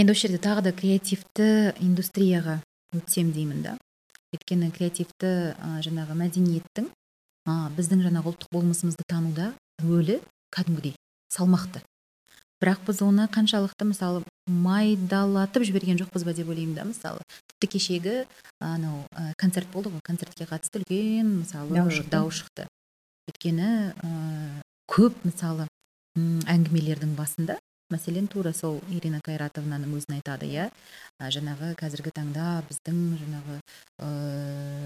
енді осы жерде тағы да креативті индустрияға өтсем деймін да. Өйткені креативті ә, жаңағы мәдениеттің ә, біздің жаңағы ұлттық болмысымызды тануда рөлі кәдімгідей салмақты. Бірақ біз оны қаншалықты мысалы майдалатып жіберген жоқпыз ба деп ойлаймын да мысалы. Тіпті кешегі анау ә, концерт болды ғой концертке қатысты үлкен мысалы дау шықты. өйткені ә, көп мысалы әңгімелердің басында мәселен тура сол ирина кайратовнаның өзін айтады иә? Жаңағы қазіргі таңда біздің жаңағы ә,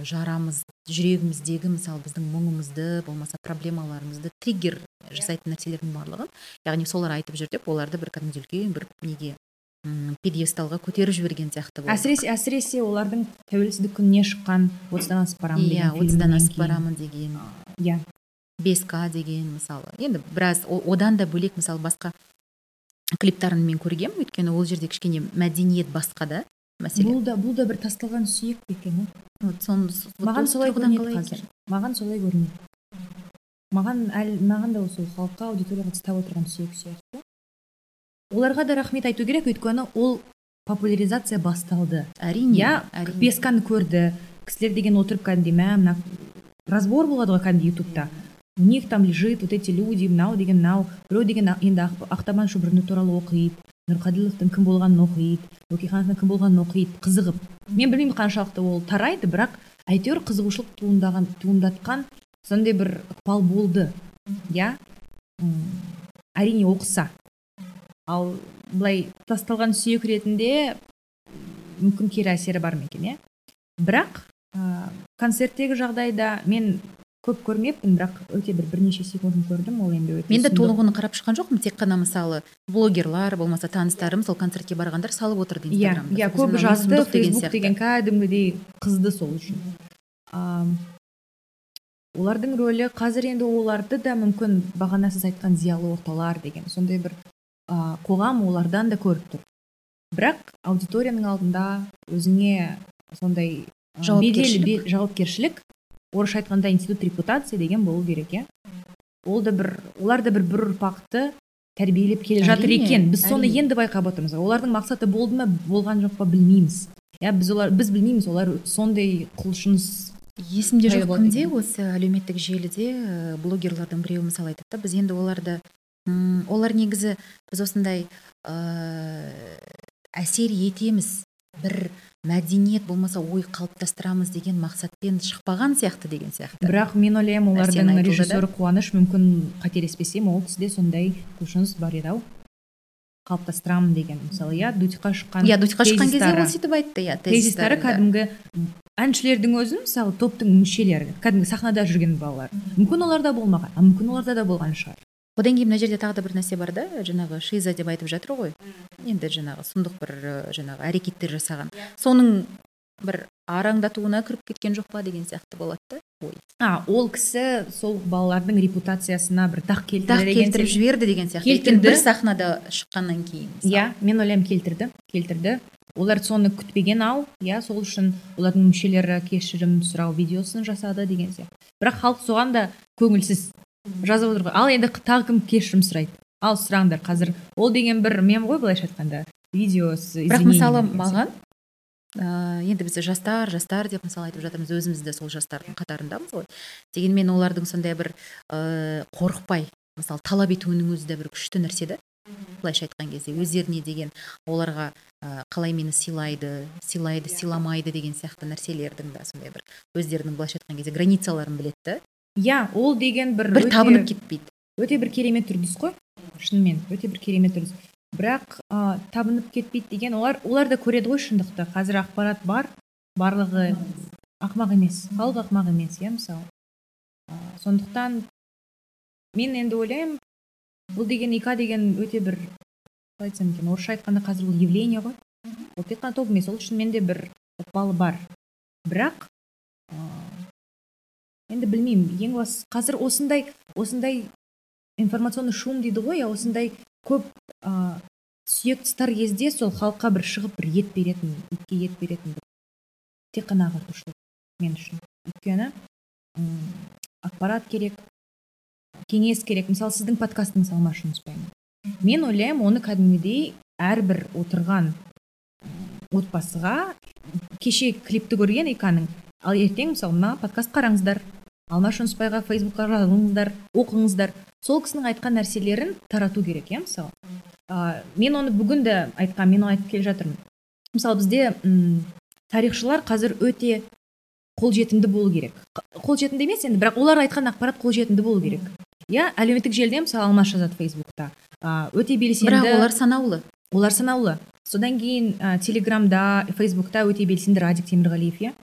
жарамыз жүрегіміздегі мысалы біздің мұңымызды болмаса проблемаларымызды триггер жасайтын нәрселердің барлығын яғни солар айтып жүр деп оларды бір кәдімгідей үлкен бір неге пьедесталға көтеріп жіберген сияқты болды. Әсіресе әсіресе олардың тәуелсіздік күніне шыққан отыздан асып барамын иә отыздан асып барамын деген. Иә. Бес к деген мысалы. Енді біраз одан да бөлек мысалы басқа клиптарын мен көргем өйткені ол жерде кішкене мәдениет басқа да мәселен бұл да бұл да бір тасталған сүйек пе екен иә? вот маған солай көрінеді қазір. Маған солай көрінеді. Маған әл маған да осы халыққа аудиторияға тастап отырған сүйек сияқты. Оларға да рахмет айту керек өйткені ол популяризация басталды. Әрине иә әрине. бесканы көрді кісілер деген отырып кәдімгідей мә мына разбор болады ғой кәдімгідей ютубта. У них там лежит вот эти люди мынау деген мынау біреу деген енді Ақ- ақтабан шұбырны туралы оқиды нұрқаділовтың кім болғанын оқиды бөкейхановтың кім болғанын оқиды қызығып. Мен білмеймін қаншалықты ол тарайды бірақ әйтеуір қызығушылық туындаған туындатқан сондай бір ықпал болды иә? Әрине оқыса. Ал былай тасталған сүйек ретінде мүмкін кері әсері бар ма екен иә? Бірақ ә, концерттегі жағдайда мен көп көрмеппін бірақ өте бір бірнеше секундын көрдім ол енді өте мен де толық оны қарап шыққан жоқпын. Тек қана мысалы блогерлар болмаса таныстарым сол концертке барғандар салып отырды иә инстаграмда. иә Біз көп мынау жазды фейсбук деген кәдімгідей қызды сол үшін. А, олардың рөлі қазір енді оларды да мүмкін бағана сіз айтқан зиялы орталар деген сондай бір а, қоғам олардан да көріп тұр. Бірақ аудиторияның алдында өзіңе сондай Жауапкершілік. Орысша айтқанда институт репутации деген болу керек иә. Ол да бір олар да бір бір ұрпақты тәрбиелеп келе жатыр екен. Біз соны енді байқап отырмыз. Олардың мақсаты болды ма болған жоқ па білмейміз. Иә біз олар біз білмейміз олар сондай құлшыныс есімде жоқ кімде осы әлеуметтік желіде блогерлардың біреуі мысалы айтады да біз енді оларды м, олар негізі біз осындай ә, әсер етеміз. Бір мәдениет болмаса ой қалыптастырамыз деген мақсатпен шықпаған сияқты деген сияқты. Бірақ мен ойлаймын олардың режиссері қуаныш мүмкін қателеспесем ол кісіде сондай құлшыныс бар еді ау қалыптастырамын деген. Мысалы иә дудьқа шыққан иә дудьқа шыққан кезде ол сөйтіп айтты иә тезистары кәдімгі әншілердің өзін мысалы топтың мүшелері кәдімгі сахнада жүрген балалар. Мүмкін оларда болмаған а мүмкін оларда да болған шығар. Одан кейін мына жерде тағы да бір нәрсе бар да жаңағы шиза деп айтып жатыр ғой. Енді жаңағы сұмдық бір жаңағы әрекеттер жасаған. Соның бір араңдатуына кіріп кеткен жоқ па деген сияқты болады да ой. А ол кісі сол балалардың репутациясына бір дақ келтірді дақ келтіріп жіберді деген сияқты. Келтірді. бір сахнада шыққаннан кейін иә мен ойлаймын келтірді келтірді. Олар соны күтпеген ау иә сол үшін олардың мүшелері кешірім сұрау видеосын жасады деген сияқты. Бірақ халық соған да көңілсіз. Жазып отыр ғой. Ал енді тағы кім кешірім сұрайды? Ал сұраңдар қазір ол деген бір мем ғой былайша айтқанда. Видео с бірақ мысалы маған ә, енді біз жастар жастар деп мысалы айтып жатырмыз өзіміз де сол жастардың қатарындамыз ғой. Дегенмен олардың сондай бір ә, қорықпай мысалы талап етуінің өзі де бір күшті нәрсе да былайша айтқан кезде өздеріне деген оларға ә, қалай мені сыйлайды сыйлайды сыйламайды деген сияқты нәрселердің да сондай бір өздерінің былайша айтқан кезде границаларын біледі да иә ол деген бір бір табынып кетпейді. өте бір керемет үрдіс қой. Шынымен өте бір керемет үрдіс. Бірақ ә, табынып кетпейді деген олар олар да көреді ғой шындықты. Қазір ақпарат бар барлығы ақымақ емес халық ақымақ емес иә мысалы. Ә, сондықтан мен енді ойлаймын бұл деген ика деген өте бір қалай айтсам екен орысша айтқанда қазір ол явление ғой. Ол тек қана топ емес ол шынымен де бір ықпалы бар. Бірақ ә, енді білмеймін ең бастысы қазір осындай осындай информационный шум дейді ғой иә осындай көп ә, сүйек тастар кезде сол халыққа бір шығып бір ет беретін итке ет беретін бір тек қана ағартушылық мен үшін. Өйткені ақпарат керек кеңес керек. Мысалы сіздің подкастыңыз алмаш жүнісбаймен мен ойлаймын оны кәдімгідей әрбір отырған отбасыға кеше клипті көрген иканың. Ал ертең мысалы мына подкаст қараңыздар алмаш жүнісбайға фейсбукқа жазылыңыздар оқыңыздар. Сол кісінің айтқан нәрселерін тарату керек иә мысалы ә, мен оны бүгін де айтқан мен айтып келе жатырмын. Мысалы бізде м тарихшылар қазір өте қолжетімді болу керек. Қолжетімді емес енді бірақ олар айтқан ақпарат қолжетімді болу керек. Иә әлеуметтік желіде мысалы алмас жазады фейсбукта. Өте белсенді. Бірақ олар санаулы. Олар санаулы. Содан кейін ә, телеграмда фейсбукта өте белсенді радик темірғалиев иә.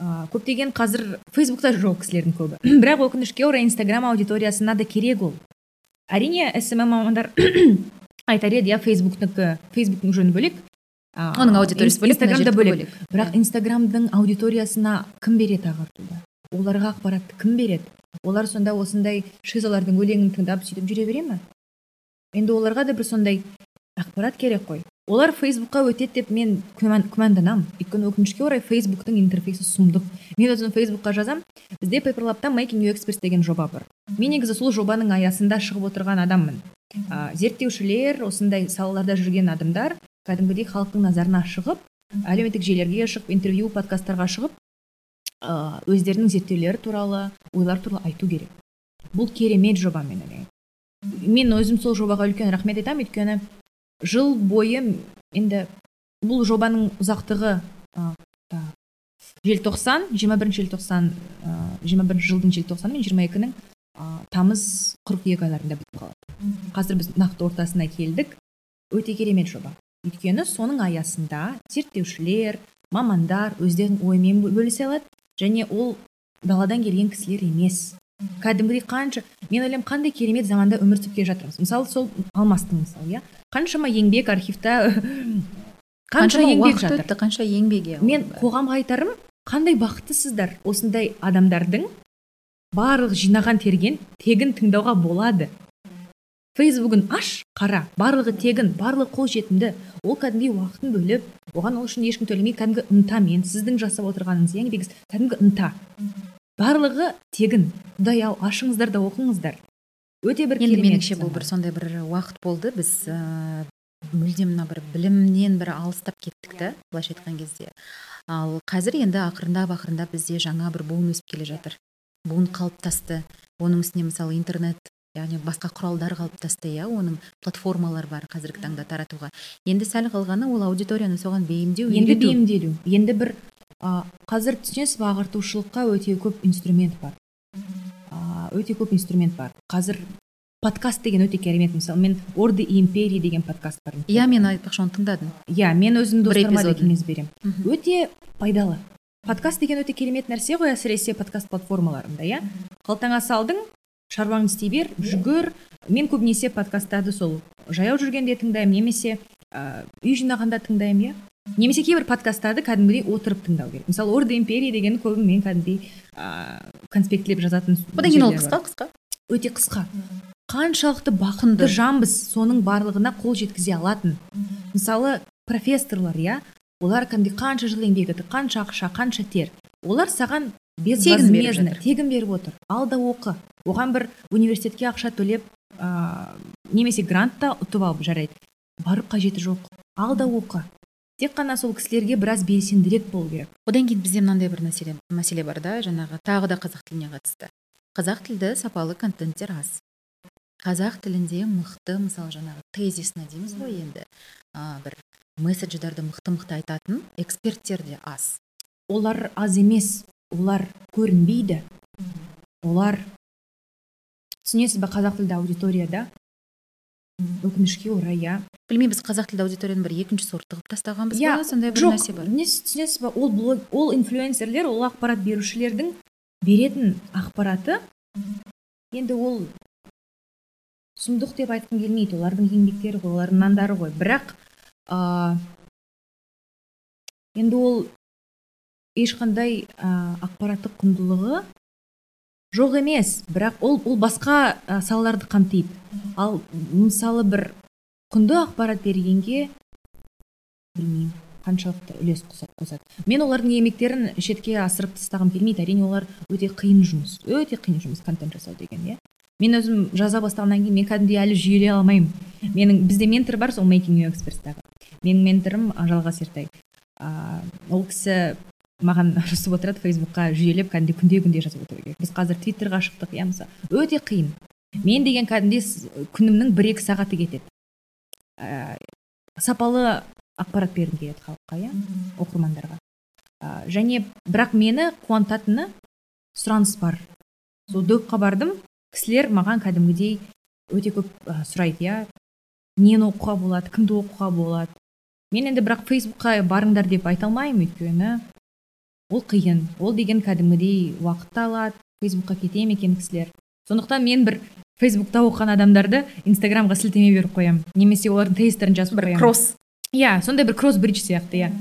Ә, көптеген қазір фейсбукта жоқ кісілердің көбі. Бірақ өкінішке орай инстаграм аудиториясына да керек ол. Әрине смм мамандар айтар еді иә фейсбуктікі фейсбуктың жөні бөлек ә, оның аудиториясы бөлек инстаграмда бөлек. бірақ инстаграмдың аудиториясына кім береді ағартуды оларға ақпаратты кім береді? Олар сонда осындай шизалардың өлеңін тыңдап сөйтіп жүре бере ма енді оларға да бір сондай ақпарат керек қой. Олар фейсбукқа өтеді деп мен күмән, күмәнданамын өйткені өкінішке орай фейсбуктың интерфейсі сұмдық. Мен өзім фейсбукқа жазамын бізде пейперлабта making you experts деген жоба бар. Мен негізі сол жобаның аясында шығып отырған адаммын. Ә, зерттеушілер осындай салаларда жүрген адамдар кәдімгідей халықтың назарына шығып әлеуметтік желілерге шығып интервью подкасттарға шығып ә, өздерінің зерттеулері туралы ойлар туралы айту керек. Бұл керемет жоба мен ойлаймын. Мен өзім сол жобаға үлкен рахмет айтамын. Өйткені жыл бойы енді бұл жобаның ұзақтығы желтоқсан 21 бірінші желтоқсан жиырма бірінші жылдың желтоқсаны мен жиырма екінің тамыз қыркүйек айларында бітіп қалады. Қазір біз нақты ортасына келдік. Өте керемет жоба. Өйткені соның аясында зерттеушілер мамандар өздерінің ойымен бөлісе алады және ол даладан келген кісілер емес. Кәдімгідей қанша мен ойлаймын қандай керемет заманда өмір сүріп келе жатырмыз. Мысалы сол алмастың мысалы иә? Қаншама еңбек архивта қаншама еңбек жатыр. өтті қанша еңбек иә мен қоғамға айтарым қандай бақыттысыздар осындай адамдардың барлық жинаған терген тегін тыңдауға болады. Фейсбугін аш қара. Барлығы тегін барлығы қолжетімді. Ол кәдімгідей уақытын бөліп оған ол үшін ешкім төлемей кәдімгі ынтамен сіздің жасап отырғаныңыз еңбегіңіз кәдімгі ынта. Барлығы тегін. Құдай ау ашыңыздар да оқыңыздар. Өте бір енді меніңше бұл бір сондай бір уақыт болды. Біз ә, мүлдем мына бір білімнен бір алыстап кеттік та былайша айтқан кезде. Ал қазір енді ақырындап ақырындап бізде жаңа бір буын өсіп келе жатыр. Буын қалыптасты. Оның үстіне мысалы интернет яғни басқа құралдар қалыптасты иә оның платформалар бар қазіргі таңда таратуға. Енді сәл қалғаны ол аудиторияны соған бейімдеу енді бейімделу. Енді бір қазір түсінесіз ба ағартушылыққа өте көп инструмент бар. Өте көп инструмент бар. Қазір подкаст деген өте керемет. Мысалы мен орды империи деген подкаст бар иә мен айтпақшы оны тыңдадым иә мен өзім достарыма да кеңес беремін. Өте пайдалы. Подкаст деген өте керемет нәрсе ғой әсіресе подкаст платформаларында иә қалтаңа салдың шаруаңды істей бер жүгір. Мен көбінесе подкасттарды сол жаяу жүргенде тыңдаймын немесе ә, үй жинағанда тыңдаймын иә немесе кейбір подкасттарды кәдімгідей отырып тыңдау керек. Мысалы орда империя деген көбін мен кәдімгідей ыыы конспектілеп жазатын одан кейін ол қысқа қысқа? Өте қысқа. Қаншалықты бақытты жанбыз соның барлығына қол жеткізе алатын. Мысалы профессорлар иә? Олар кәдімгідей қанша жыл еңбек етті қанша ақша қанша тер. Олар саған тегін тегін беріп отыр. Ал да оқы. Оған бір университетке ақша төлеп ыыы немесе грант та ұтып алып жарайды. Барып қажеті жоқ. Ал да оқы. Тек қана сол кісілерге біраз белсендірек болу керек. Одан кейін бізде мынандай бір мәселе мәселе бар да жаңағы тағы да қазақ тіліне қатысты. Қазақ тілді сапалы контенттер аз. Қазақ тілінде мықты мысалы жаңағы тезисно дейміз ғой енді. Ә, бір месседждерді мықты мықты айтатын эксперттер де аз. Олар аз емес олар көрінбейді. Олар түсінесіз ба қазақ тілді аудиторияда өкінішке орай иә. Білмеймін біз қазақ тілді аудиторияны бір екінші сортты қылып тастағанбыз ба сондай бір нәрсе бар? түсінесіз ба? Ол блог ол инфлюенсерлер ол ақпарат берушілердің беретін ақпараты. Енді ол сұмдық деп айтқым келмейді. Олардың еңбектері ғой олардың нандары ғой. Бірақ ә, енді ол ешқандай ә, ақпараттық құндылығы жоқ емес бірақ ол ол басқа ә, салаларды қамтиды. Ал мысалы бір құнды ақпарат бергенге білмеймін қаншалықты үлес қосады. Мен олардың еңбектерін шетке асырып тастағым келмейді. Әрине олар өте қиын жұмыс өте қиын жұмыс контент жасау деген иә. Мен өзім жаза бастағаннан кейін мен кәдімгідей әлі жүйелей алмаймын. Менің бізде ментор бар сол experts'тағы менің менторым жалғас ертай. А, ол кісі маған ұрысып отырады фейсбукқа жүйелеп кәдімгідей күнде күнде жазып отыру керек. Біз қазір твиттерға шықтық иә мысалы. Өте қиын. Мен деген кәдімгідей күнімнің бір екі сағаты кетеді. Ә, сапалы ақпарат бергім келеді халыққа иә оқырмандарға. Ә, және бірақ мені қуантатыны сұраныс бар. Сол допқа бардым кісілер маған кәдімгідей өте көп ә, сұрайды иә. Нені оқуға болады кімді оқуға болады. Мен енді бірақ фейсбукқа барыңдар деп айта алмаймын өйткені ол қиын ол деген кәдімгідей уақытты алады фейсбукқа кете ме екен кісілер. Сондықтан мен бір фейсбукта оқыған адамдарды инстаграмға сілтеме беріп қоямын. Немесе олардың тесттерін жазып бір кросс. Иә сондай бір кросс бридж сияқты иә.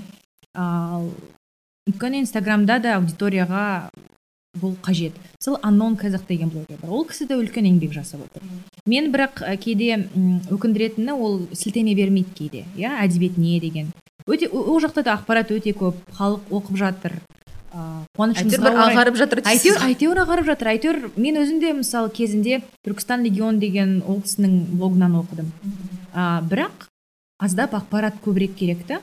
Ал өйткені инстаграмда да аудиторияға бұл қажет. Сол анон казақ деген блогер бар. Ол кісі де үлкен еңбек жасап отыр. Мен бірақ кейде өкіндіретіні ол сілтеме бермейді кейде иә әдебиет не деген. Өте ол жақта да ақпарат өте көп халық оқып жатыр. Бір ағарып жатыр әйтеуір әйтеуір ағарып жатыр. Әйтеуір мен өзім де мысалы кезінде түркістан легион деген ол кісінің блогынан оқыдым. А, бірақ аздап ақпарат көбірек керек та.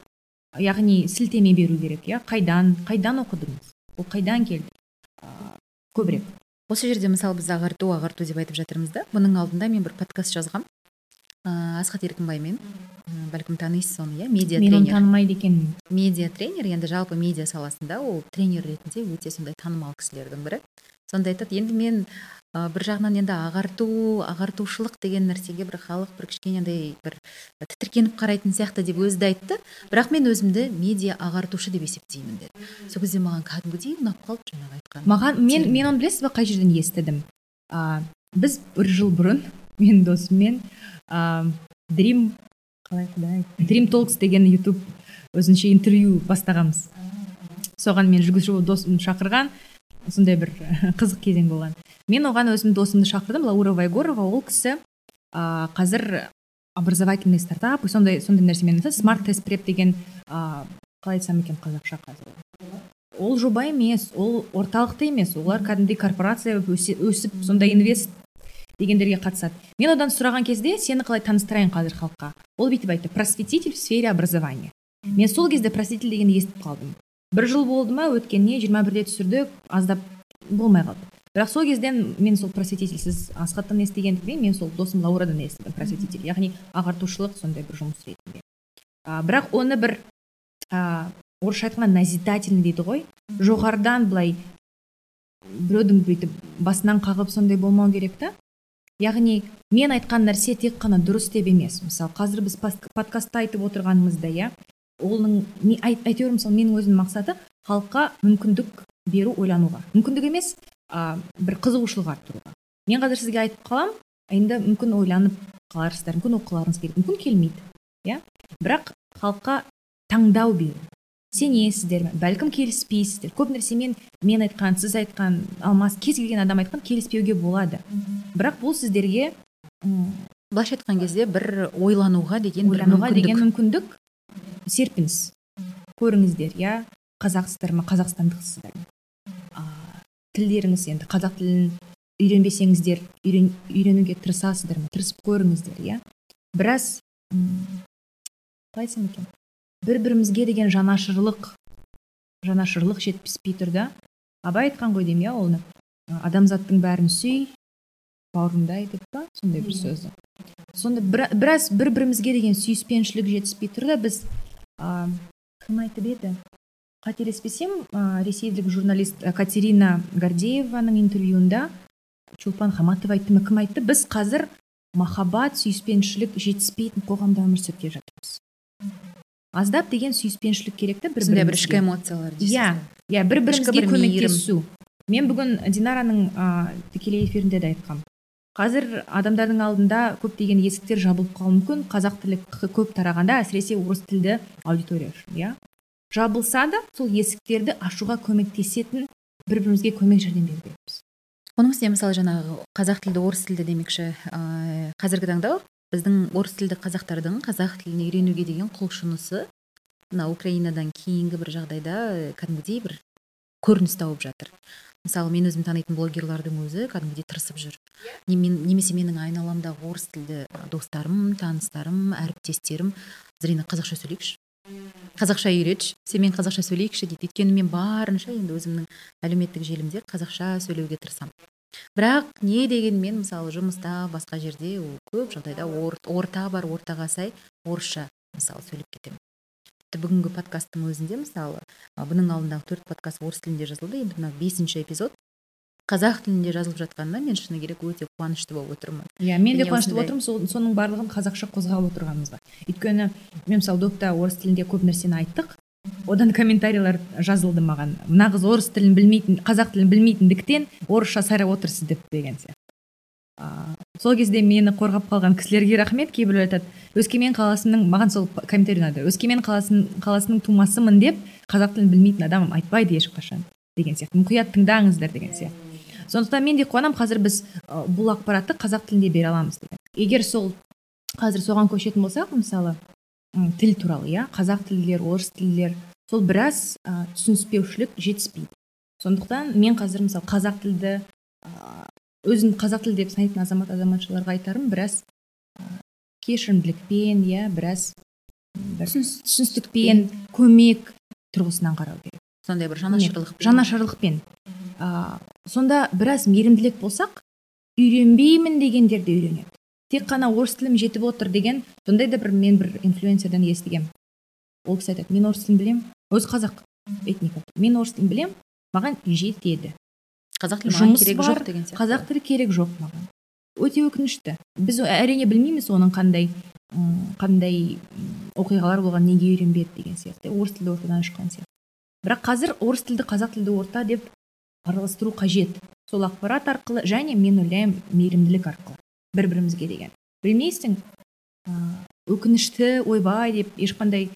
Яғни сілтеме беру керек иә. Қайдан қайдан оқыдыңыз? Ол қайдан келді? А, көбірек. Осы жерде мысалы біз ағарту ағарту деп айтып жатырмыз да. Бұның алдында мен бір подкаст жазғам. Ыыы асхат еркінбаймен. Бәлкім танисыз оны иә? Медиа мен оны тренер. танымайды екенмін. Медиа тренер енді жалпы медиа саласында ол тренер ретінде өте сондай танымал кісілердің бірі. Сонда айтады енді мен ә, бір жағынан енді ағарту ағартушылық деген нәрсеге бір халық бір кішкене андай бір тітіркеніп қарайтын сияқты деп өзі де айтты. Бірақ мен өзімді медиа ағартушы деп есептеймін деді. Сол кезде маған кәдімгідей ұнап қалды жаңағы айтқан маған мен мен оны білесіз ба қай жерден естідім? А, біз бір жыл бұрын менің досыммен дрим қалай құдай дрим толкс деген ютуб өзінше интервью бастағанбыз. Соған мен жүргізуші досым шақырған сондай бір қызық кезең болған. Мен оған өзім досымды шақырдым лаура вайгорова. Ол кісі а, қазір образовательный стартап сондай сондай нәрсемен смарт тест преп деген а, қалай айтсам екен қазақша қазір? Ол жоба емес ол орталықта емес. Олар кәдімгідей корпорация өсіп сондай инвест дегендерге қатысады. Мен одан сұраған кезде сені қалай таныстырайын қазір халыққа? Ол бүйтіп айтты просветитель в сфере образования мен сол кезде просветитель дегенді естіп қалдым. Бір жыл болды ма өткеніне жиырма бірде түсірдік аздап болмай қалды. Бірақ сол кезден мен сол просветитель сіз асхаттан естігендіктен мен сол досым лаурадан естідім просветитель яғни ағартушылық сондай бір жұмыс ретінде. А, бірақ оны бір а, орысша айтқанда назидательный дейді ғой. Жоғарыдан былай біреудің бүйтіп басынан қағып сондай болмау керек та. Яғни мен айтқан нәрсе тек қана дұрыс деп емес. Мысалы қазір біз подкастта айтып отырғанымызда иә оның әйтеуір мысалы менің өзімнің мақсаты халыққа мүмкіндік беру ойлануға. Мүмкіндік емес а, бір қызығушылық арттыруға. Мен қазір сізге айтып қаламын енді мүмкін ойланып қаларсыздар мүмкін оқыларыңыз келеді мүмкін келмейді иә. Бірақ халыққа таңдау беру. Сенесіздер ме бәлкім келіспейсіздер. Көп нәрсемен мен айтқан сіз айтқан алмас кез келген адам айтқан келіспеуге болады. Бірақ бұл сіздерге былайша айтқан кезде бір ойлануға деген бір ойлануға мүмкіндік. деген мүмкіндік серпіңіз көріңіздер иә қазақсыздар ма қазақстандықсыздар ма? Тілдеріңіз енді қазақ тілін үйренбесеңіздер үйрен, үйренуге тырысасыздар ма? Тырысып көріңіздер иә біраз қалай айтсам екен? Бір бірімізге деген жанашырлық жанашырлық жетіспей тұр да абай айтқан ғой деймін иә оны. Адамзаттың бәрін сүй бауырыңдай деп па? Сондай бір сөзі. Сонда бір- біраз бір бірімізге деген сүйіспеншілік жетіспей тұр да біз а, кім айтып еді? Қателеспесем а, ресейлік журналист а, катерина гордееваның интервьюында чулпан хаматова айтты ма кім айтты? Біз қазір махаббат сүйіспеншілік жетіспейтін қоғамда өмір сүріп келе жатырмыз. Аздап деген сүйіспеншілік керек та бір сондай бір ішкі эмоциялар иә иә бір бірімізге көмектесу мен бүгін динараның ә, тікелей эфирінде де айтқам. Қазір адамдардың алдында көптеген есіктер жабылып қалуы мүмкін. Қазақ тілі көп тарағанда әсіресе орыс тілді аудитория үшін иә. Жабылса да сол есіктерді ашуға көмектесетін бір бірімізге көмек жәрдем беру керекпіз оның үстіне мысалы жаңағы қазақ тілді орыс тілді демекші ә, қазіргі таңда біздің орыс тілді қазақтардың қазақ тілін үйренуге деген құлшынысы мына украинадан кейінгі бір жағдайда ә, кәдімгідей бір көрініс тауып жатыр. Мысалы мен өзім танитын блогерлардың өзі кәдімгідей тырысып жүр. Не- мен- немесе менің айналамдағы орыс тілді достарым таныстарым әріптестерім зрина қазақша сөйлейікші? Қазақша үйретші сенімен қазақша сөйлейікші дейді. Өйткені мен барынша енді өзімнің әлеуметтік желімде қазақша сөйлеуге тырысамын. Бірақ не дегенмен мысалы жұмыста басқа жерде ол көп жағдайда орта бар ортаға сай орысша мысалы сөйлеп кетемін. Тіпті бүгінгі подкасттың өзінде мысалы бұның алдындағы төрт подкаст орыс тілінде жазылды. Енді мына бесінші эпизод. Қазақ тілінде жазылып жатқанына мен шыны керек өте қуанышты болып отырмын. Иә мен де қуанышты болып отырмын. Соның барлығын қазақша қозғап отырғанымызға өйткені мен мысалы допта орыс тілінде көп нәрсені айттық. Одан комментарийлер жазылды маған. Мына қыз орыс тілін білмейтін қазақ тілін білмейтіндіктен орысша сайрап отырсыз деп деген сияқты. Сол кезде мені қорғап қалған кісілерге рахмет. Кейбіреулер айтады өскемен қаласының маған сол комментарий ұнады өскемен қаласын, қаласының тумасымын деп қазақ тілін білмейтін адам айтпайды ешқашан деген сияқты. Мұқият тыңдаңыздар деген сияқты. Сондықтан мен де қуанамын қазір біз бұл ақпаратты қазақ тілінде бере аламыз деген. Егер сол қазір соған көшетін болсақ мысалы тіл туралы иә? Қазақ тілділер орыс тілділер. Сол біраз ә, түсініспеушілік жетіспейді. Сондықтан мен қазір мысалы қазақ тілді ә, өзін қазақ тілі деп санайтын азамат азаматшаларға айтарым біраз ә, кешірімділікпен иә біраз бір түсіністікпен көмек тұрғысынан қарау керек. Сондай бір жанашырлықпен жанашырлықпен. Ә, сонда біраз мейірімділік болсақ үйренбеймін дегендер де үйренеді. Тек қана орыс тілім жетіп отыр деген сондай да бір мен бір инфлюенсерден естігемін ол кісі айтады мен орыс тілін білемін өзі қазақ этника мен орыс тілін білемін маған жетеді қазақ тілі маған керек жоқ деген сияқты. қазақ тілі керек жоқ маған. Өте өкінішті. Біз әрине білмейміз оның қандай қандай оқиғалар болған неге үйренбеді деген сияқты орыс тілді ортадан шыққан сияқты. Бірақ қазір орыс тілді қазақ тілді орта деп араластыру қажет. Сол ақпарат арқылы және мен ойлаймын мейірімділік арқылы. Бір бірімізге деген. Білмейсің өкінішті ойбай деп ешқандай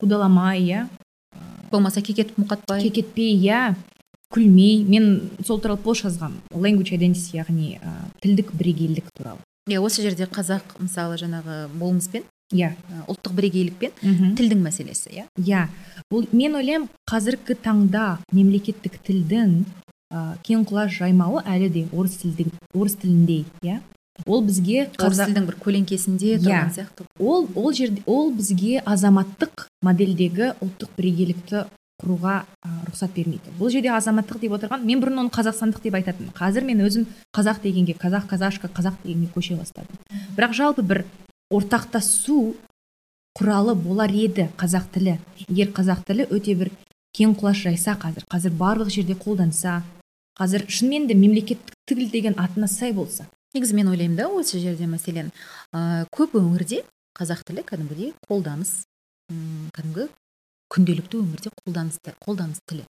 қудаламай иә? Болмаса кекетіп мұқатпай. Кекетпей иә? Күлмей. Мен сол туралы пост жазғанмын language identity яғни ә, тілдік бірегейлік туралы. Иә осы жерде қазақ мысалы жаңағы болмыспен иә. ұлттық бірегейлікпен тілдің мәселесі иә? Иә. Бұл мен ойлаймын қазіргі таңда мемлекеттік тілдің ә, кең құлаш жаймауы әлі де орыс тілдің орыс тіліндей иә? Ол бізге тілдің бір көлеңкесінде иә. тұрған сияқты. Ол ол жерде ол бізге азаматтық модельдегі ұлттық бірегейлікті құруға ә, рұқсат бермейді. Бұл жерде азаматтық деп отырған мен бұрын оны қазақстандық деп айтатынмын. Қазір мен өзім қазақ дегенге қазақ казашка қазақ дегенге көше бастадым. Бірақ жалпы бір ортақтасу құралы болар еді қазақ тілі. Егер қазақ тілі өте бір кең құлаш жайса қазір қазір барлық жерде қолданса қазір шынымен де мемлекеттік тіл деген атына сай болса негізі мен ойлаймын да осы жерде мәселен ә, көп өңірде қазақ тілі кәдімгідей қолданыс кәдімгі күнделікті өмірде қолданыс, қолданыс тілі.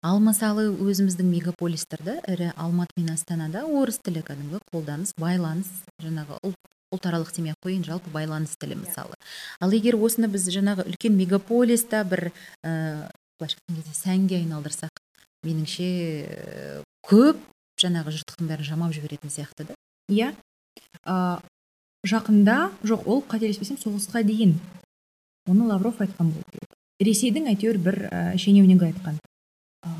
Ал мысалы өзіміздің мегаполистерде ірі алматы мен астанада орыс тілі кәдімгі қолданыс байланыс жаңағы ұлт ұлтаралық демей ақ қояйын жалпы байланыс тілі мысалы. Ал егер осыны біз жаңағы үлкен мегаполиста бір ә, былайша айтқан кезде сәнге айналдырсақ меніңше көп жаңағы жұрттықтың бәрін жамап жіберетін сияқты да. Иә. Ә, жақында жоқ ол қателеспесем соғысқа дейін. Оны лавров айтқан болу керек ресейдің әйтеуір бір ә, шенеунігі айтқан. Ә,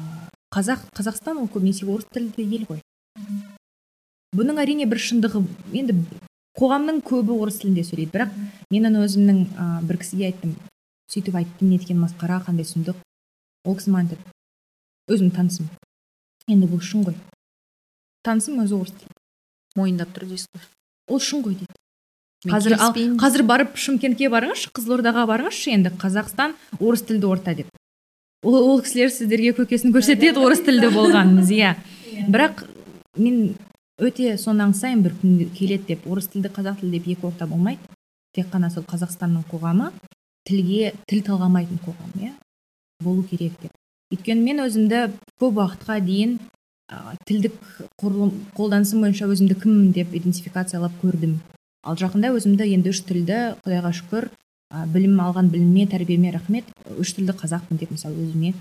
қазақ қазақстан ол көбінесе орыс тілді ел ғой. Бұның әрине бір шындығы енді қоғамның көбі орыс тілінде сөйлейді. Бірақ мен ана өзімнің ә, бір кісіге айттым. Сөйтіп айттым неткен масқара қандай сұмдық. Ол кісі маған айтады. Өзімнің танысым. Енді бұл шын ғой. Танысым өзі орыс тілі. Мойындап тұр дейсіз ғой. Ол шын ғой дейді. Қазір ал қазір барып шымкентке барыңызшы қызылордаға барыңызшы енді. Қазақстан орыс тілді орта деп. Ол, ол кісілер сіздерге көкесін көрсетеді орыс тілді болғаныңыз иә. Бірақ мен өте соны аңсаймын бір күн келеді деп. Орыс тілді қазақ тілді деп екі орта болмайды. Тек қана сол қазақстанның қоғамы тілге тіл талғамайтын қоғам иә. Болу керек деп. Өйткені мен өзімді көп уақытқа дейін тілдік құрылым қолданысым бойынша өзімді кіммін деп идентификациялап көрдім. Ал жақында өзімді енді үш тілді құдайға шүкір ә, білім алған біліміме тәрбиеме рахмет үш тілді қазақпын деп мысалы өзіме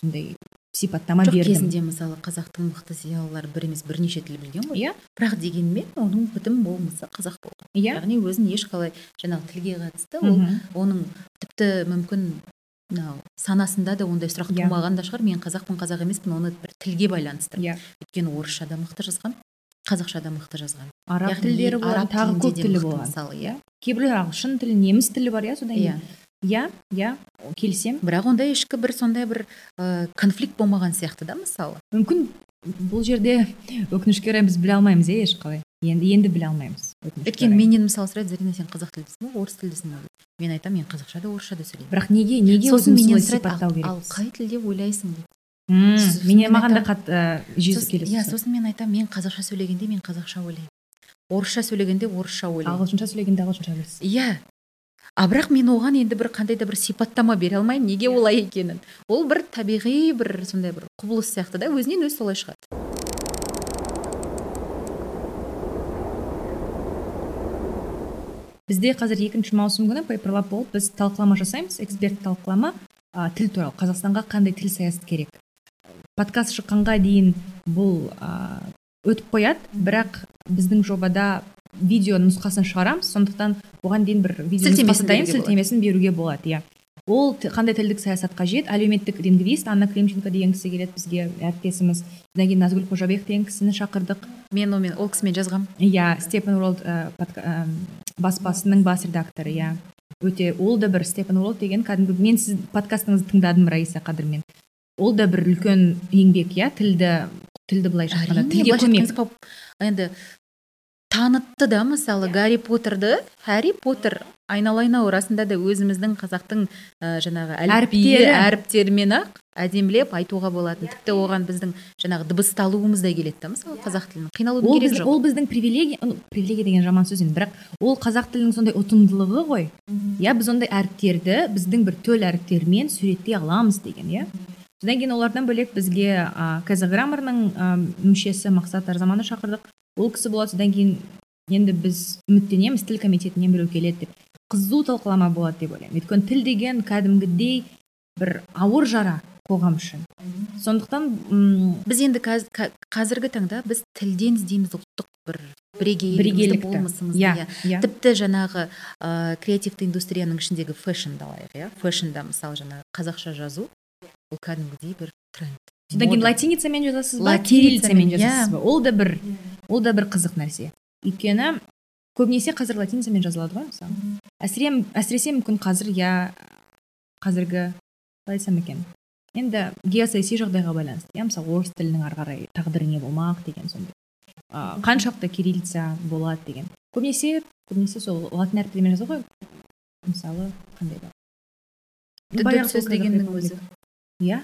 сондай сипаттама бердім. кезінде мысалы қазақтың мықты зиялылары бір емес бірнеше тіл білген ғой. Иә. Бірақ дегенмен оның бітім болмысы қазақ болған иә. Яғни өзін ешқалай жаңағы тілге қатысты ол оның тіпті мүмкін мынау санасында да ондай сұрақ yeah. Тумаған да шығар. Мен қазақпын қазақ емеспін оны бір тілге байланыстырып. Иә өйткені орысша да мықты жазған қазақша да мықты жазған. Араб тілдері болған тағы көп тілі болған. мысалы иә. Кейбіреулер ағылшын тілі неміс тілі бар иә содан иә. Иә иә келісемін. Бірақ онда ішкі бір сондай бір ә, конфликт болмаған сияқты да мысалы. Мүмкін бұл жерде өкінішке орай біз біле алмаймыз иә ешқалай. Енді енді біле алмаймыз. Өйткені менен мысалы сұрайды зарина сен қазақ тілдісің ба орыс тілдісің ба мен айтамын мен қазақша да орысша да сөйлеймін бірақ неге неге сосын менен сұрайды сипаттау ал, қай тілде ойлайсың? дейді менен мен маған да қатты жезі Сосын- келесі иә сосын мен айтамын мен қазақша сөйлегенде мен қазақша ойлаймын орысша сөйлегенде орысша ойлаймын. Ағылшынша сөйлегенде ағылшынша ойлайсыз. Иә. А бірақ мен оған енді бір қандай да бір сипаттама бере алмаймын неге олай екенін. Ол бір табиғи бір сондай бір құбылыс сияқты да өзінен өзі солай шығады. Бізде қазір екінші маусым күні пейперлап болып біз талқылама жасаймыз эксперт талқылама. Ә, тіл туралы қазақстанға қандай тіл саясат керек? Подкаст шыққанға дейін бұл ә, өтіп қояды бірақ біздің жобада видео нұсқасын шығарамыз сондықтан оған дейін бір видео Сілтемесін сілтемесін беруге болады иә. Ол қандай тілдік саясат қажет әлеуметтік лингвист анна климченко деген кісі келеді бізге әріптесіміз. Содан кейін назгүл қожабек деген кісіні шақырдық. Мен онымен ол кісімен жазғанмын иә степен уорлд ә, подка- ә, баспасының бас редакторы иә. Өте ол да бір степен уорлд деген кәдімгі мен сіздің подкастыңызды тыңдадым раиса қадырмен. Ол да бір үлкен еңбек иә тілді тілді былайша айтқанда тілге көмек. енді танытты да мысалы гарри поттерді харри поттер айналайын ау расында да өзіміздің қазақтың ә, жаңағы әліпбиі Әріптері. әріптерімен ақ әдемілеп айтуға болатын. Тіпті оған біздің жаңағы дыбысталуымыз да келеді да мысалы қазақ тілінің қиналудың керегі біз, жоқ. ол біздің привилегия ну, привилегия деген жаман сөз енді бірақ ол қазақ тілінің сондай ұтымдылығы ғой. Иә біз ондай әріптерді біздің бір төл әріптермен суреттей аламыз деген иә. Содан кейін олардан бөлек бізге ә, кз граммарның ә, мүшесі мақсат арзаманы шақырдық. Ол кісі болады. Содан кейін енді біз үміттенеміз тіл комитетінен біреу келеді деп. Қызу талқылама болады деп ойлаймын. Өйткені тіл деген кәдімгідей бір ауыр жара қоғам үшін. Сондықтан м, біз енді ка- қазіргі таңда біз тілден іздейміз ұлттық бір бірегейлікті. болмысымызды иә иә. иә. Тіпті жаңағы ә, креативті индустрияның ішіндегі фэшнді алайық иә. Фэшнда мысалы жаңағы қазақша жазу. Ол кәдімгідей бір тренд. Содан кейін латиницамен жазасыз ба? Кириллицамен иә. жазасыз ба? Ол да бір ол да бір қызық нәрсе. Өйткені көбінесе қазір латиницамен жазылады ғой мысалы. Әсірем әсіресе мүмкін қазір иә қазіргі қалай айтсам екен? Енді геосаяси жағдайға байланысты. Иә мысалы орыс тілінің ары қарай тағдыры не болмақ деген сондай. Қаншалықты кириллица болады деген. Көбінесе көбінесе сол латын әріптерімен жазады ғой. Мысалы қандай Баяғы сөз дегеннің өзі. Иә.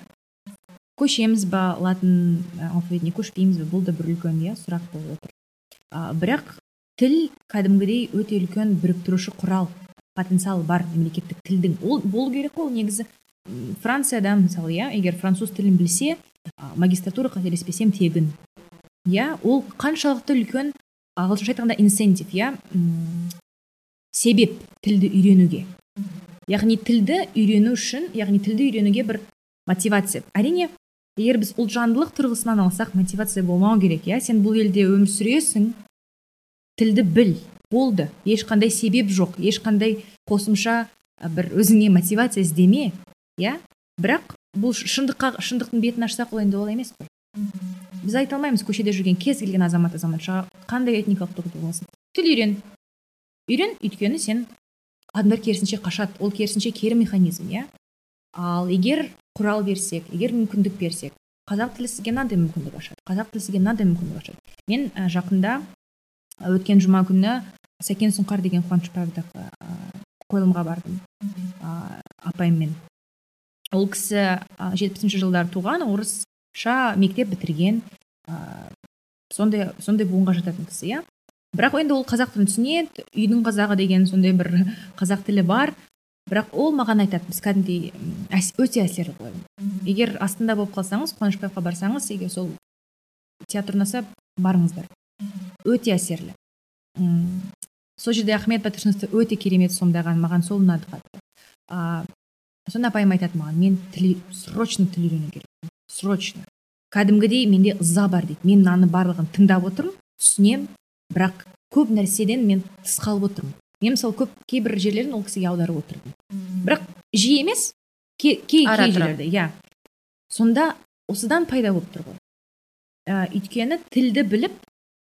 Көшеміз ба латын алфавитіне көшпейміз бе бұл да бір үлкен иә сұрақ болып отыр. Бірақ тіл кәдімгідей өте үлкен біріктіруші құрал потенциал бар мемлекеттік тілдің. Ол болу керек қой ол негізі францияда мысалы иә егер француз тілін білсе магистратура қателеспесем тегін. Иә ол қаншалықты үлкен ағылшынша айтқанда инсентив иә себеп тілді үйренуге. Яғни тілді үйрену үшін яғни тілді үйренуге бір мотивация. Әрине егер біз ұлтжандылық тұрғысынан алсақ мотивация болмау керек иә? Сен бұл елде өмір сүресің тілді біл. Болды. Ешқандай себеп жоқ. Ешқандай қосымша бір өзіңе мотивация іздеме иә? Бірақ бұл шындыққа шындықтың бетін ашсақ ол енді олай емес қой. Біз айта алмаймыз көшеде жүрген кез келген азамат азаматшаға қандай этникалық топ болсын тіл үйрен. Үйрен өйткені сен адамдар керісінше қашады. Ол керісінше кері механизм иә? Ал егер құрал берсек егер мүмкіндік берсек қазақ тілі сізге мынандай мүмкіндік ашады қазақ тілі сізге мынандай мүмкіндік ашады. Мен ә, жақында өткен жұма күні сәкен сұңқар деген қуанышбаевтағы ә, қойылымға бардым. Ә, апайыммен. Ол кісі жетпісінші жылдары туған орысша мектеп бітірген ә, сондай сондай буынға жататын кісі иә. Бірақ енді ол қазақ тілін түсінеді үйдің қазағы деген сондай бір қазақ тілі бар. Бірақ ол маған айтады біз кәдімгідей әс- өте әсерлі қойылым егер астында болып қалсаңыз қуанышбаевқа барсаңыз егер сол театр ұнаса барыңыздар. Өте әсерлі. М, сол жерде ахмет байтұрсыновты өте керемет сомдаған маған сол ұнады қатты. А, сонда апайым айтады маған мен тіл срочно тіл үйрену керекпін срочно. Кәдімгідей менде ыза бар дейді. Мен мынаны барлығын тыңдап отырмын түсінемін бірақ көп нәрседен мен тыс қалып отырмын мен мысалы көп кейбір жерлерін ол кісіге аударып отырдым. Бірақ жиі емес кей кей, жерлерде иә. Сонда осыдан пайда болып тұр ғой. Ә, өйткені тілді біліп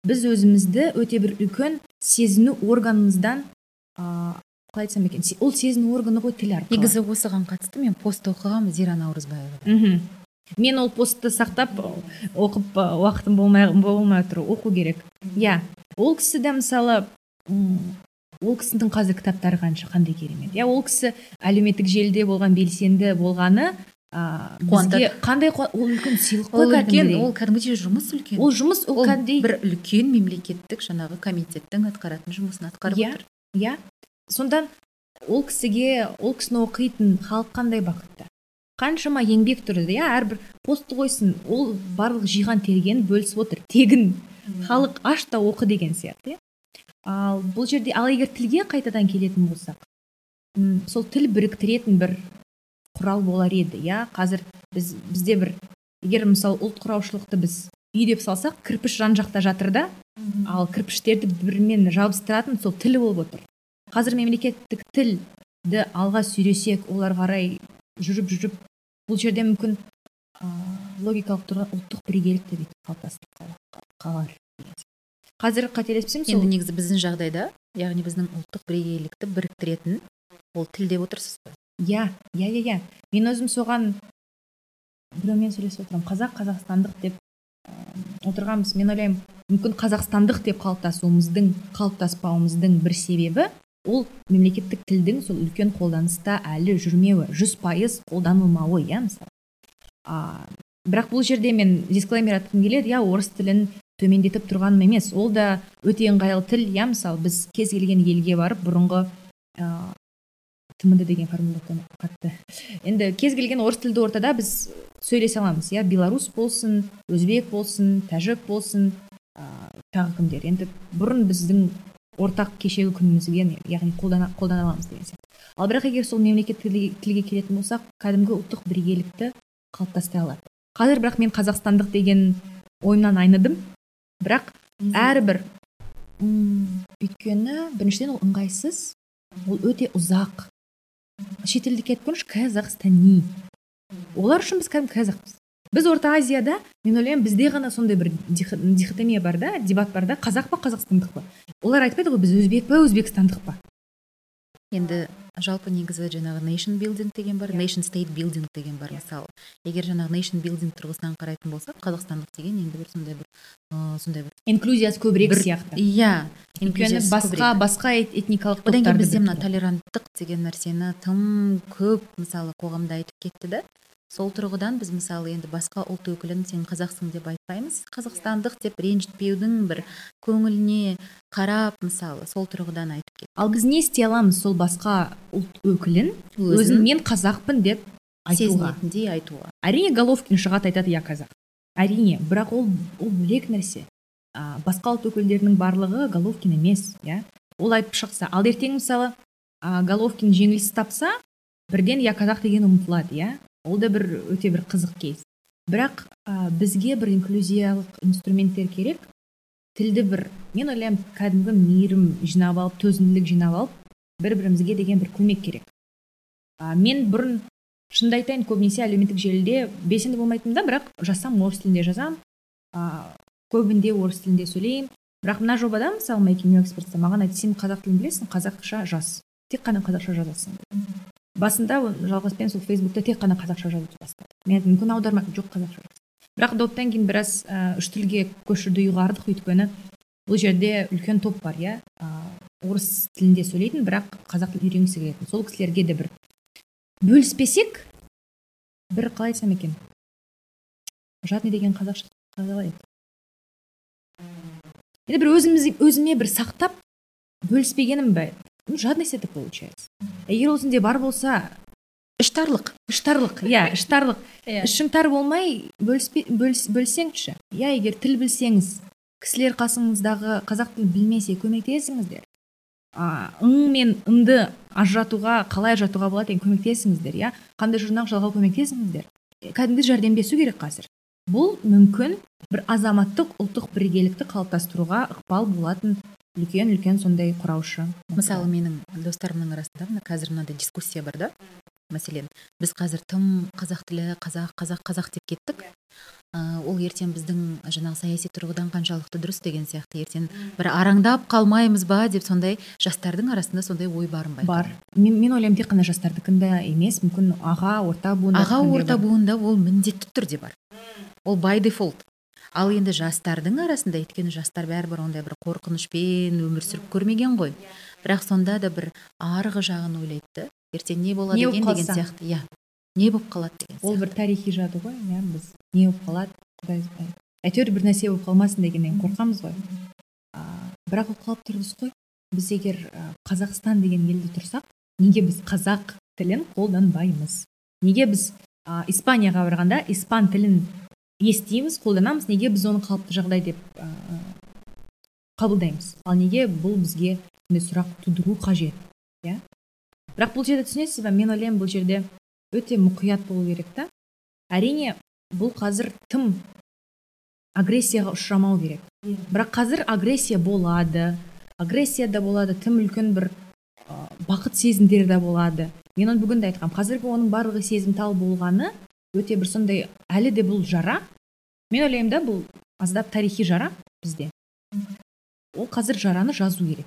біз өзімізді өте бір үлкен сезіну органымыздан ә, қалай айтсам екен ол сезіну органы ғой тіл арқылы. Негізі осыған қатысты мен пост оқығанмын зира наурызбаева. Мхм. Мен ол постты сақтап оқып уақытым болмай болмай тұр оқу керек. Иә. Ол кісі де мысалы ол кісінің қазір кітаптары қанша қандай керемет. Иә ол кісі әлеуметтік желіде болған белсенді болғаны Қуантады. бізге қандай ол үлкен сыйлық ол қой үлкен кәдімгідей ол кәдімгідей жұмыс үлкен. Ол жұмыс ол ол кәдімгідей. бір үлкен мемлекеттік жаңағы комитеттің атқаратын жұмысын атқарып Иә. отыр. иә. Сонда ол кісіге ол кісіні оқитын халық қандай бақытты? Қаншама еңбек тұрды иә әрбір постты қойсын ол барлық жиған тергенін бөлісіп отыр. Тегін халық аш та оқы деген сияқты иә. Ал бұл жерде ал егер тілге қайтадан келетін болсақ сол тіл біріктіретін бір құрал болар еді иә? Қазір біз бізде бір егер мысалы ұлт құраушылықты біз үй деп салсақ кірпіш жан жақта жатыр да? Ал кірпіштерді бірімен жабыстыратын сол тіл болып отыр. Қазір мемлекеттік тілді алға сүйресек олар қарай жүріп жүріп бұл жерде мүмкін ә, логикалық тұрғыдан ұлттық бірегейлік те бүйтіп қалыптасып қалар. Қазір қателеспесем сол енді негізі біздің жағдайда яғни біздің ұлттық бірегейлікті біріктіретін ол тіл деп отырсыз ғой. Иә иә иә иә. Мен өзім соған біреумен сөйлесіп отырамын қазақ қазақстандық деп ә, отырғанбыз. Мен ойлаймын мүмкін қазақстандық деп қалыптасуымыздың қалыптаспауымыздың бір себебі ол мемлекеттік тілдің сол үлкен қолданыста әлі жүрмеуі жүз пайыз қолданылмауы иә мысалы. А, бірақ бұл жерде мен дисклеймер айтқым келеді иә орыс тілін төмендетіп тұрғаным емес. Ол да өте ыңғайлы тіл иә мысалы біз кез келген елге барып бұрынғы ә, тмд деген формулировканы қатты. Енді кез келген орыс тілді ортада біз сөйлесе аламыз иә. Белорус болсын өзбек болсын тәжік болсын ә, тағы кімдер. Енді бұрын біздің ортақ кешегі күнімізге яғни қолдана, қолдана аламыз деген сияқты. Ал бірақ егер сол мемлекеттік тілге, тілге келетін болсақ кәдімгі ұлттық бірегейлікті қалыптастай алады. Қазір бірақ мен қазақстандық деген ойымнан айныдым. Бірақ әрбір м, өйткені біріншіден ол ыңғайсыз ол өте ұзақ. Шетелдікке айтып көріңізші казахстани. Олар үшін біз кәдімгі қазақпыз біз орта азияда мен ойлаймын бізде ғана сондай бір дих- дихотомия бар да дебат бар да қазақ па қазақстандық па? Олар айтпайды ғой біз өзбек па өзбекстандық па? Енді жалпы негізі жаңағы nation building деген бар nation state building деген бар мысалы. Егер жаңағы nation building тұрғысынан қарайтын болсақ қазақстандық деген енді бір сондай бір ыыы сондай бір инклюзиясы көбірек бір- сияқты. иә өйткені басқа басқа эт- этникалық одан кейін бізде мына толеранттық деген нәрсені тым көп мысалы қоғамда айтып кетті да. Сол тұрғыдан біз мысалы енді басқа ұлт өкілін сен қазақсың деп айтпаймыз. Қазақстандық деп ренжітпеудің бір көңіліне қарап мысалы сол тұрғыдан айтып кет ал біз не істей аламыз сол басқа ұлт өкілін? Өзін мен қазақпын деп айтуға? сезінетіндей айтуға. Әрине головкин шығады айтады иә қазақ әрине бірақ ол ол бөлек нәрсе. А, басқа ұлт өкілдерінің барлығы головкин емес иә? Ол айтып шықса ал ертең мысалы а, головкин жеңіліс тапса бірден я қазақ деген ұмытылады иә? Ол да бір өте бір қызық кейс. Бірақ а, бізге бір инклюзиялық инструменттер керек. Тілді бір мен ойлаймын кәдімгі мейірім жинап алып төзімділік жинап алып бір бірімізге деген бір көмек керек. А, мен бұрын шынымды айтайын көбінесе әлеуметтік желіде белсенді болмайтынмын да бірақ жазсам орыс тілінде жазамын а, көбінде орыс тілінде сөйлеймін. Бірақ мына жобада мысалы making experts маған айтты сен қазақ тілін білесің қазақша жаз. Тек қана қазақша жазасың. Басында жалғаспен сол фейсбукта тек қана қазақша жазуды бастады. Мен мүмкін аударма жоқ қазақша бірақ доптан кейін біраз ә, үш тілге көшуді ұйғардық өйткені бұл жерде үлкен топ бар иә. Орыс тілінде сөйлейтін бірақ қазақ тілін үйренгісі келетін. Сол кісілерге де бір бөліспесек бір қалай айтсам екен? Жадный деген қазақша қалай еді енді бір өзіміз өзіме бір сақтап бөліспегенім бе? Ну жадность это получается. Егер ол сенде бар болса. Іштарлық іштарлық иә іштарлық ішің тар болмай бөліспе, бөліс, бөлсеңізші иә егер тіл білсеңіз кісілер қасыңыздағы қазақ тілін білмесе көмектесіңіздер. Ың мен ынды ажыратуға қалай ажыратуға болады деген көмектесіңіздер иә қандай жұрнақ жалғау көмектесіңіздер. Кәдімгі жәрдемдесу керек қазір. Бұл мүмкін бір азаматтық ұлттық бірегейлікті қалыптастыруға ықпал болатын үлкен үлкен сондай құраушы. Мысалы менің достарымның арасында мына қазір мынандай дискуссия бар да. Мәселен біз қазір тым қазақ тілі қазақ қазақ қазақ деп кеттік. Ә, ол ертең біздің жаңағы саяси тұрғыдан қаншалықты дұрыс деген сияқты. Ертең бір араңдап қалмаймыз ба деп сондай жастардың арасында сондай ой барын байқадым. Бар. Мен, мен ойлаймын тек қана жастардікінде емес мүмкін аға орта буын аға орта буында ол міндетті түрде бар. Ол by default. Ал енді жастардың арасында өйткені жастар бәрібір ондай бір қорқынышпен өмір сүріп көрмеген ғой. Бірақ сонда да бір арғы жағын ойлайды. Да ертең не болады екен деген сияқты иә. Не болып қалады деген ол сияқты. бір тарихи жады ғой иә біз. Не болып қалады құдай әйтеуір бір нәрсе болып қалмасын дегеннен қорқамыз ғой. А, бірақ ол қалып дұрыс қой біз егер қазақстан деген елде тұрсақ неге біз қазақ тілін қолданбаймыз? Неге біз а, испанияға барғанда испан тілін естиміз қолданамыз неге біз оны қалыпты жағдай деп а, қабылдаймыз. Ал неге бұл бізге сұрақ тудыру қажет иә? Бірақ бұл жерде түсінесіз ба мен ойлаймын бұл жерде өте мұқият болу керек та. Әрине бұл қазір тым агрессияға ұшырамау керек. Бірақ қазір агрессия болады агрессия да болады тым үлкен бір ә, бақыт сезімдері де болады. Мен оны бүгін де айтқанмын қазіргі оның барлығы сезімтал болғаны өте бір сондай әлі де бұл жара. Мен ойлаймын да бұл аздап тарихи жара бізде. Ол қазір жараны жазу керек.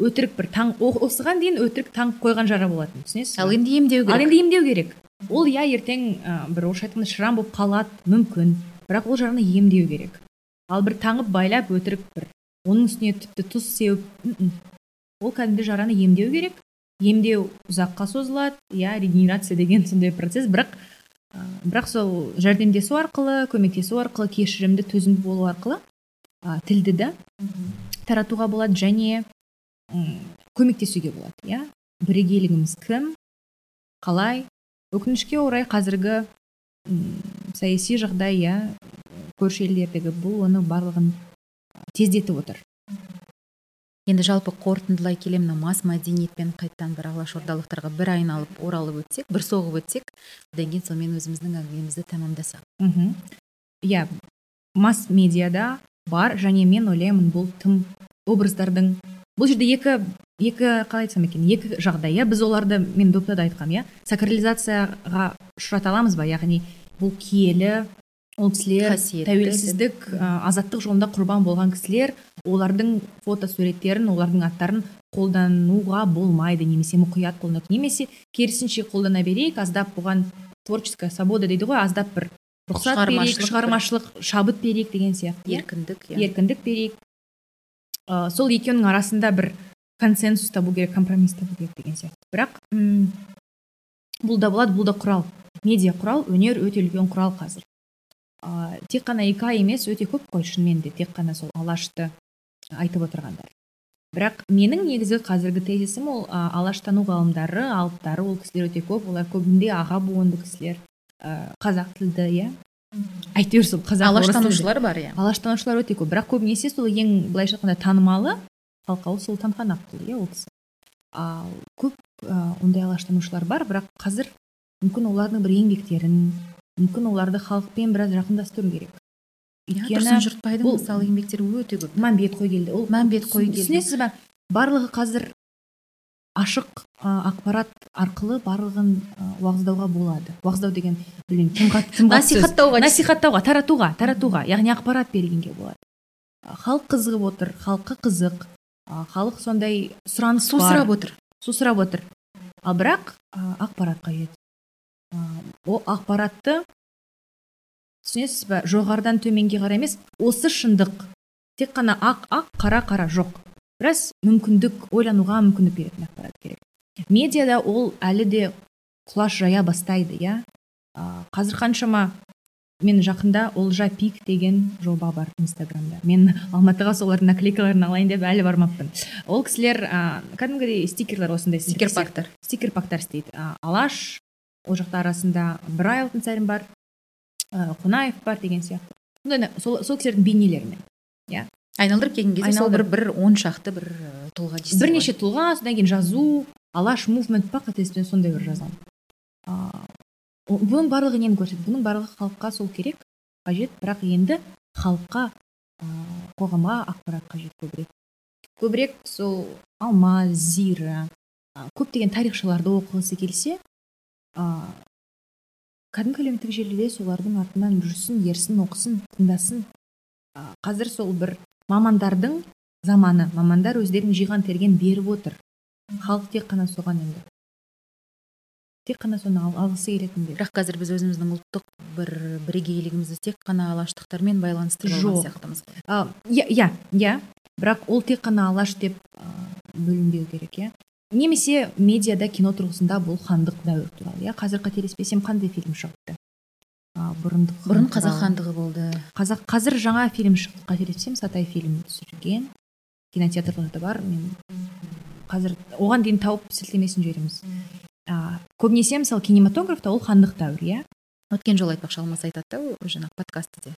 Өтірік бір таң осыған дейін өтірік таңып қойған жара болатын түсінесіз ал енді емдеу ал керек енді емдеу керек. Ол иә ертең ә, бір орысша айтқанда шрам болып қалады мүмкін. Бірақ ол жараны емдеу керек. Ал бір таңып байлап өтірік бір оның үстіне тіпті тұз сеуіп ол кәдімгі жараны емдеу керек. Емдеу ұзаққа созылады. Иә регенерация деген сондай процесс. Бірақ ә, бірақ сол жәрдемдесу арқылы көмектесу арқылы кешірімді төзімді болу арқылы ә, тілді да таратуға болады және көмектесуге болады. Иә бірегейлігіміз кім қалай өкінішке орай қазіргі м, саяси жағдай иә көрші елдердегі бұл оны барлығын тездетіп отыр. Енді жалпы қорытындылай келе мына мас мәдениетпен қайтадан бір алашордалықтарға бір айналып оралып өтсек бір соғып өтсек одан кейін сонымен өзіміздің әңгімемізді тәмамдасақ. Мхм иә масс медиада бар және мен ойлаймын бұл тым образдардың бұл жерде екі екі қалай айтсам екен екі жағдай иә. Біз оларды мен допта да айтқанмын иә. Сакрализацияға ұшырата аламыз ба? Яғни бұл киелі ол кісілер тәуелсіздік ә, азаттық жолында құрбан болған кісілер олардың фотосуреттерін олардың аттарын қолдануға болмайды. Немесе мұқият қолданады немесе керісінше қолдана берейік аздап бұған творческая свобода дейді ғой аздап бір рұқсат берейік Шығармашылық шабыт берейік деген сияқты. иә? еркіндік иә. Еркіндік берейік. Ә, сол екеуінің арасында бір консенсус табу керек компромисс табу керек деген сияқты. Бірақ м, бұл да болады бұл да құрал. Медиа құрал өнер өте үлкен құрал қазір. Ә, тек қана ика емес өте көп қой шынымен де тек қана сол алашты айтып отырғандар. Бірақ менің негізгі қазіргі тезисім ол ә, алаштану ғалымдары алыптары ол кісілер өте көп олар көбінде аға буынды кісілер ә, қазақ тілді иә? Әйтеуір сол қазақ алаштанушылар бар иә. Алаштанушылар өте көп. Бірақ көбінесе сол ең былайша айтқанда танымалы халыққа ол сұлтанхан абдул иә ол кісі. Ал көп ә, ондай алаштанушылар бар бірақ қазір мүмкін олардың бір еңбектерін мүмкін оларды халықпен біраз жақындастыру керек. Өйткені жұртбайдың мысалы еңбектері өте көп. Мәмбет қойгелді ол мәмбет түсін- қойгелді. түсінесіз ба барлығы қазір ашық ә, ақпарат арқылы барлығын ә, уағыздауға болады. Уағыздау деген білмеймін тым қатты насихаттауға насихаттауға таратуға таратуға яғни ақпарат бергенге болады. Халық қызығып отыр халыққа қызық. Халық сондай сұраныс су бар. сұрап отыр. Су сұрап отыр. Ал бірақ а, ақпарат қажет ол ақпаратты түсінесіз ба жоғарыдан төменге қарай емес осы шындық. Тек қана ақ ақ қара қара жоқ. Біраз мүмкіндік ойлануға мүмкіндік беретін ақпарат керек. Медиада ол әлі де құлаш жая бастайды иә? Қазір қаншама мен жақында олжа пик деген жоба бар инстаграмда. Мен алматыға солардың наклейкаларын алайын деп әлі бармаппын. Ол кісілер ә, кәдімгідей стикерлер осындай стикер пактар стикер пактар істейді алаш ол жақта арасында ыбырай алтынсарин бар қонаев бар деген сияқты. Сондай сол, сол кісілердің бейнелерімен айналдырып келген кезде сол бір бір он шақты бір тұлға дейсіз бірнеше тұлға содан кейін жазу алаш мувмент па қателеспесем сондай бір жазамын о- бұның барлығы нені көрсетеді? Бұның барлығы халыққа сол керек қажет бірақ енді халыққа ә, қоғамға ақпарат қажет көбірек. Көбірек сол алма зира көптеген тарихшыларды оқығысы келсе кәдімгі әлеуметтік желіде солардың артынан жүрсін ерсін оқысын тыңдасын. А, қазір сол бір мамандардың заманы мамандар өздерінің жиған терген беріп отыр. Халық тек қана соған енді. Тек қана соны ал- алғысы келетіндер. Бірақ қазір біз өзіміздің ұлттық бір бірегейлігімізді тек қана алаштықтармен байланыстырып алған Жоқ. сияқтымыз. Иә иә иә бірақ ол тек қана алаш деп а, бөлінбеу керек иә немесе медиада кино тұрғысында бұл хандық дәуір туралы. Иә қазір қателеспесем қандай фильм шығыпты а, бұрындық хан бұрын қазақ хандығы болды. Қазақ қазір жаңа фильм шықты. Қателеспесем сатай фильм түсірген. Кинотеатрларда бар. Мен қазір оған дейін тауып сілтемесін жібереміз. А, көбінесе мысалы кинематографта ол хандық дәуір иә. Өткен жолы айтпақшы алмас айтады да жаңағы подкастыде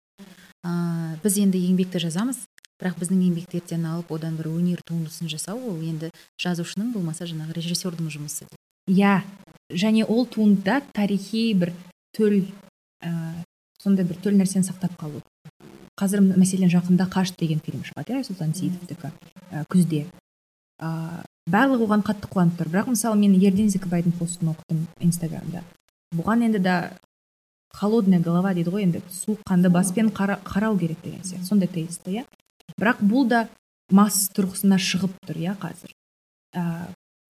а, біз енді еңбекті жазамыз. Бірақ біздің еңбектерден алып одан бір өнер туындысын жасау ол енді жазушының болмаса жаңағы режиссердің жұмысы. Иә және ол туындыда тарихи бір төл ә, сондай бір төл нәрсені сақтап қалу. Қазір мәселен жақында қаш деген фильм шығады иә сұлтан сейітовтікі ә, күзде. Ә, барлығы оған қатты қуанып тұр. Бірақ мысалы мен ерден зікібайдың постын оқыдым инстаграмда. Бұған енді да холодная голова дейді ғой енді суық қанды баспен қара, қарау керек деген сияқты. Сондай тезисті иә. Бірақ бұл да масс тұрғысына шығып тұр иә қазір. Ә,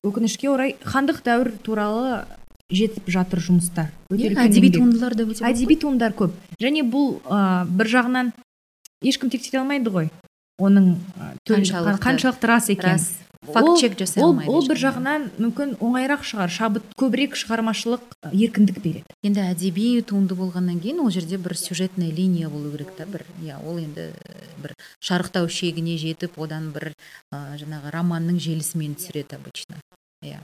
өкінішке орай хандық дәуір туралы жетіп жатыр жұмыстар. Әдеби туындылар да өте әдеби туындылар көп. Және бұл ә, бір жағынан ешкім тексере алмайды ғой. Оның ә, Қаншалықты қаншалықты рас екен рас. Факт чек жасай ол, ол бір жағынан мүмкін оңайырақ шығар. Шабыт көбірек шығармашылық ә, еркіндік береді. Енді әдеби туынды болғаннан кейін ол жерде бір сюжетная линия болу керек та бір иә ол енді бір шарықтау шегіне жетіп одан бір ә, жаңағы романның желісімен түсіреді обычно иә.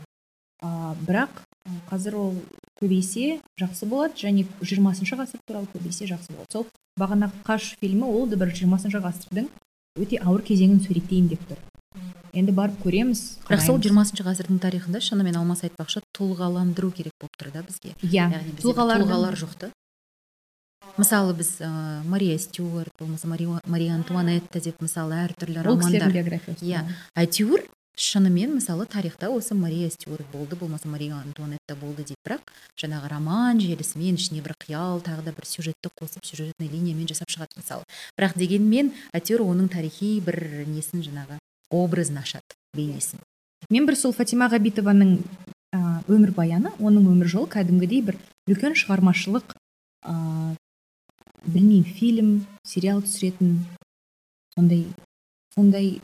А, бірақ ә, қазір ол көбейсе жақсы болады және жиырмасыншы ғасыр туралы көбейсе жақсы болады. Сол бағанағы қаш фильмі ол да бір жиырмасыншы ғасырдың өте ауыр кезеңін суреттейін деп тұр. Енді барып көреміз бірақ сол жиырмасыншы ғасырдың тарихында шынымен алмас айтпақшы тұлғаландыру керек болып тұр да бізге. Иә яғни тұлғалар жоқ та мысалы біз ә, мария стюарт болмаса мария, антуанетта деп мысалы әртүрлі ол романдар. биографиясы. Иә. әйтеуір шынымен мысалы тарихта осы мария стюарт болды болмаса мария антуанетта болды дейді бірақ жаңағы роман желісімен ішіне бір қиял тағы да бір сюжетті қосып сюжетный линиямен жасап шығады мысалы. Бірақ дегенмен әйтеуір оның тарихи бір несін жаңағы образын ашады бейнесін мен бір сол фатима ғабитованың өмірбаяны оның өмір жолы кәдімгідей бір үлкен шығармашылық ә, білмеймін фильм сериал түсіретін сондай сондай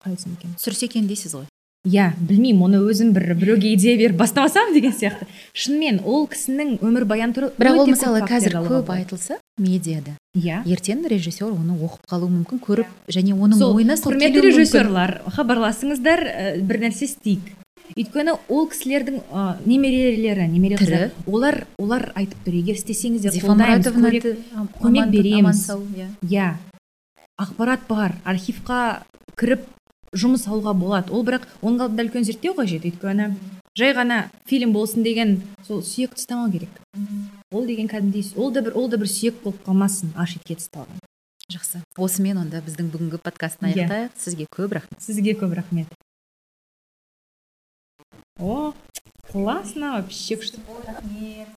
қалай айтсам екен. Түсірсе екен дейсіз ғой? Иә білмеймін оны өзім бір біреуге идея беріп бастамасам деген сияқты. Шынымен ол кісінің өмірбаяны туралы бірақ ол мысалы қазір көп айтылса медиада. Иә. Ертең режиссер оны оқып қалуы мүмкін. Көріп және оның сол ойына құрметті режиссерлар хабарласыңыздар ә, бір нәрсе істейік. Өйткені ол кісілердің ә, немерелері немере қыздар олар олар айтып тұр егер істесеңіздер көмек береміз. аман сау, иә. иә. Ақпарат бар архивқа кіріп жұмыс алуға болады. Ол бірақ оның алдында үлкен зерттеу қажет. Өйткені жай ғана фильм болсын деген сол сүйек тастамау керек. Ол деген кәдімгідей ол да бір ол да бір сүйек болып қалмасын аш етке тасталған жақсы. Осымен онда біздің бүгінгі подкастын Иә. аяқтайық. Сізге көп рахмет. Сізге көп рахмет. О классно вообще. Күшті рахмет.